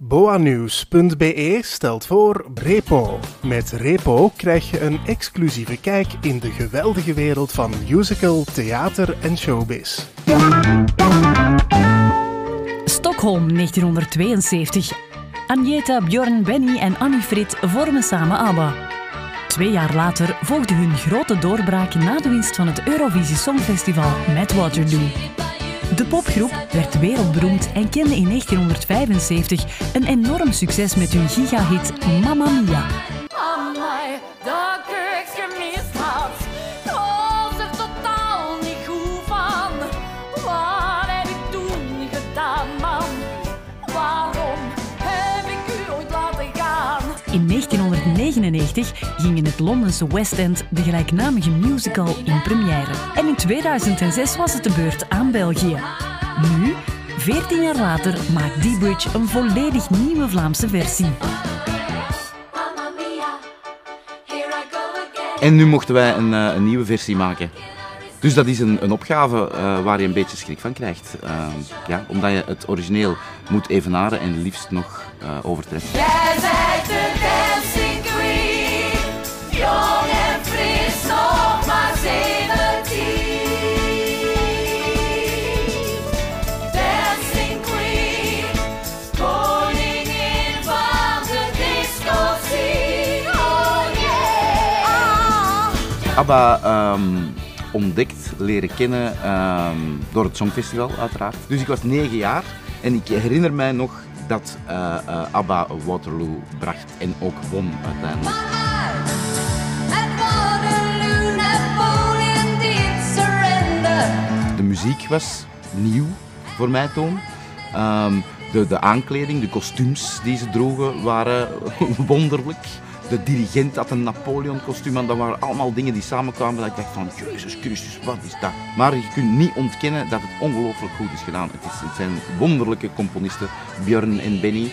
Boanews.be stelt voor Repo. Met Repo krijg je een exclusieve kijk in de geweldige wereld van musical, theater en showbiz. Stockholm 1972. Agneta, Bjorn, Benny en Annie Frit vormen samen ABBA. Twee jaar later volgde hun grote doorbraak na de winst van het Eurovisie Songfestival met Waterloo. De popgroep werd wereldberoemd en kende in 1975 een enorm succes met hun gigahit Mamma Mia. In 1999 ging in het Londense West End de gelijknamige musical in première. En in 2006 was het de beurt aan België. Nu, 14 jaar later, maakt D-Bridge een volledig nieuwe Vlaamse versie. En nu mochten wij een, eh, een nieuwe versie maken. Dus dat is een, een opgave eh, waar je een beetje schrik van krijgt. Eh, ja, omdat je het origineel moet evenaren en liefst nog eh, overtreffen. ABBA ehm, ontdekt, leren kennen ehm, door het Songfestival uiteraard. Dus ik was negen jaar en ik herinner mij nog dat eh, eh, ABBA Waterloo bracht en ook won uiteindelijk. De muziek was nieuw voor mij toen. Ehm, de, de aankleding, de kostuums die ze droegen waren wonderlijk. De dirigent had een Napoleon kostuum en dat waren allemaal dingen die samenkwamen dat ik dacht van Jezus Christus, wat is dat? Maar je kunt niet ontkennen dat het ongelooflijk goed is gedaan. Het, is, zijn wonderlijke componisten, Björn en Benny.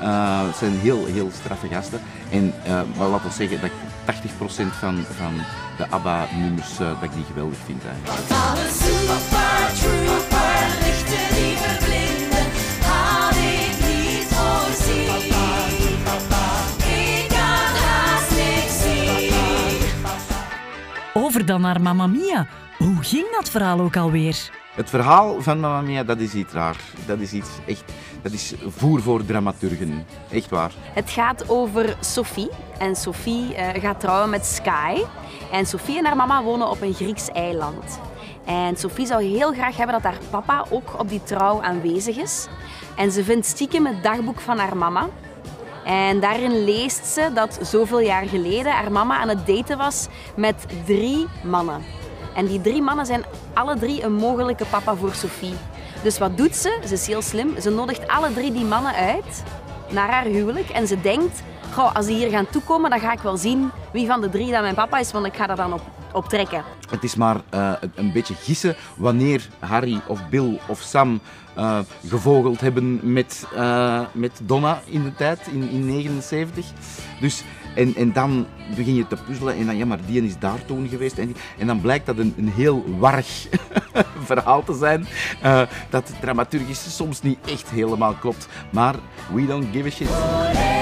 Eh, het zijn heel, heel straffe gasten. En uh, maar laten we zeggen dat ik 80% van, van de ABBA-nummers eh, dat ik die geweldig vind eigenlijk. Over dan naar Mamma Mia. Hoe ging dat verhaal ook alweer? Het verhaal van Mamma Mia, dat is iets raar. Dat is iets echt... Dat is voer voor dramaturgen. Echt waar. Het gaat over Sophie. En Sophie eh, gaat trouwen met Sky. En Sophie en haar mama wonen op een Grieks eiland. En Sophie zou heel graag hebben dat haar papa ook op die trouw aanwezig is. En ze vindt stiekem het dagboek van haar mama. En daarin leest ze dat zoveel jaar geleden haar mama aan het daten was met drie mannen. En die drie mannen zijn alle drie een mogelijke papa voor Sophie. Dus wat doet ze? Ze is heel slim. Ze nodigt alle drie die mannen uit naar haar huwelijk. En ze denkt, als die hier gaan toekomen, dan ga ik wel zien wie van de drie dat mijn papa is, want ik ga daar dan op, op trekken. Het is maar eh, een beetje gissen wanneer Harry of Bill of Sam eh, gevogeld hebben met, eh, met Donna in de tijd, in, in 79. Dus, en, en dan begin je te puzzelen en dan, ja, maar die is daar toen geweest. En, en dan blijkt dat een, een heel warrig verhaal te zijn. dat dramaturgisch soms niet echt helemaal klopt. Maar we don't give a shit.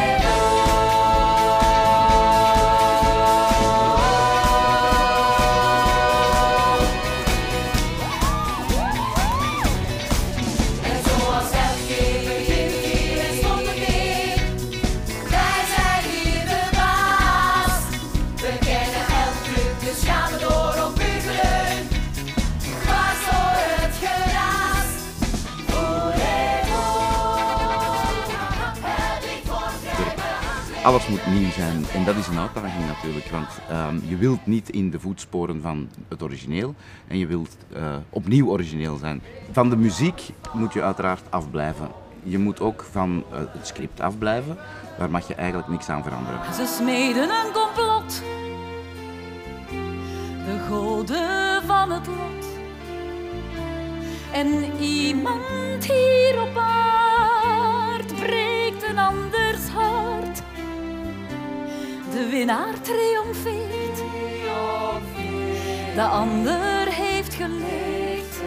Alles moet nieuw zijn en dat is een uitdaging natuurlijk, want ehm, je wilt niet in de voetsporen van het origineel en je wilt eh, opnieuw origineel zijn. Van de muziek moet je uiteraard afblijven. Je moet ook van eh, het script afblijven, daar mag je eigenlijk niks aan veranderen. Ze smeden een complot. De goden van het lot. En iemand hier op aard breekt een anders hart. De winnaar triomfeert. De ander heeft geleerd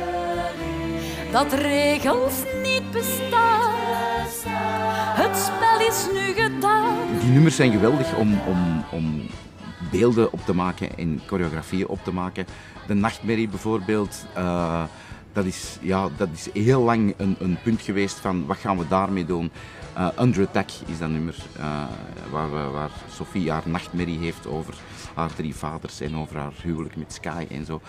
dat regels niet bestaan. Het spel is nu gedaan. Die nummers zijn geweldig om, om, om beelden op te maken en choreografieën op te maken. De Nachtmerrie bijvoorbeeld, eh, dat, is, ja, dat is heel lang een, een punt geweest van wat gaan we daarmee doen. Eh Under Attack is dat nummer eh, waar, we- waar Sophie haar nachtmerrie heeft over haar drie vaders en over haar huwelijk met Sky en zo.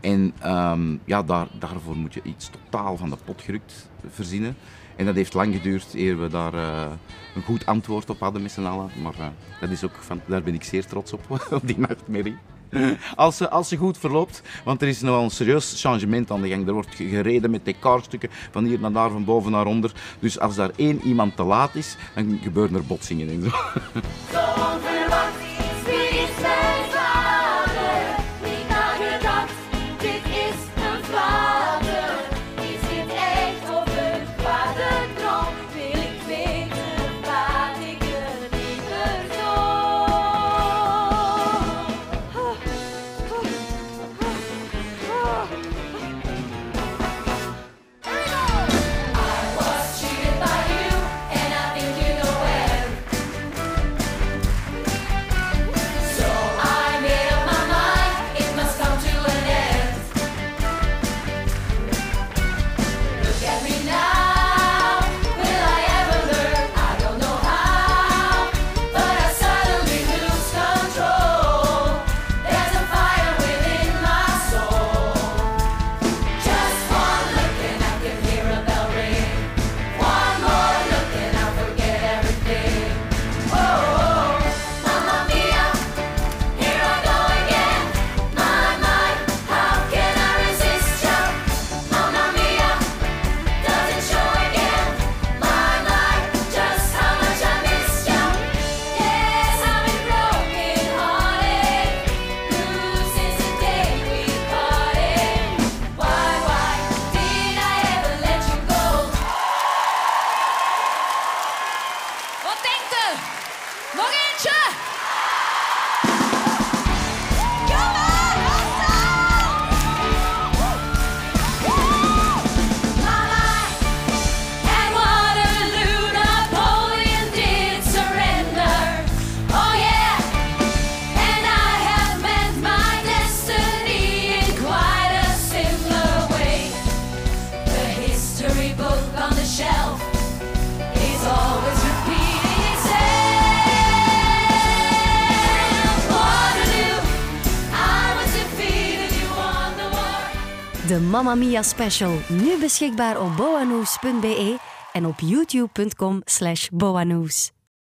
En ehm, ja, daar, daarvoor moet je iets totaal van de pot gerukt verzinnen. En dat heeft lang geduurd eer we daar eh, een goed antwoord op hadden met z'n allen. Maar eh, dat is ook van, daar ben ik zeer trots op, op die nachtmerrie. Als ze, als ze goed verloopt, want er is nog wel een serieus changement aan de gang. Er wordt ge- gereden met decorstukken van hier naar daar, van boven naar onder. Dus als daar één iemand te laat is, dan gebeuren er botsingen en zo. Nog eentje? De Mamma Mia Special, nu beschikbaar op boanoes.be en op youtube.com slash boanoes.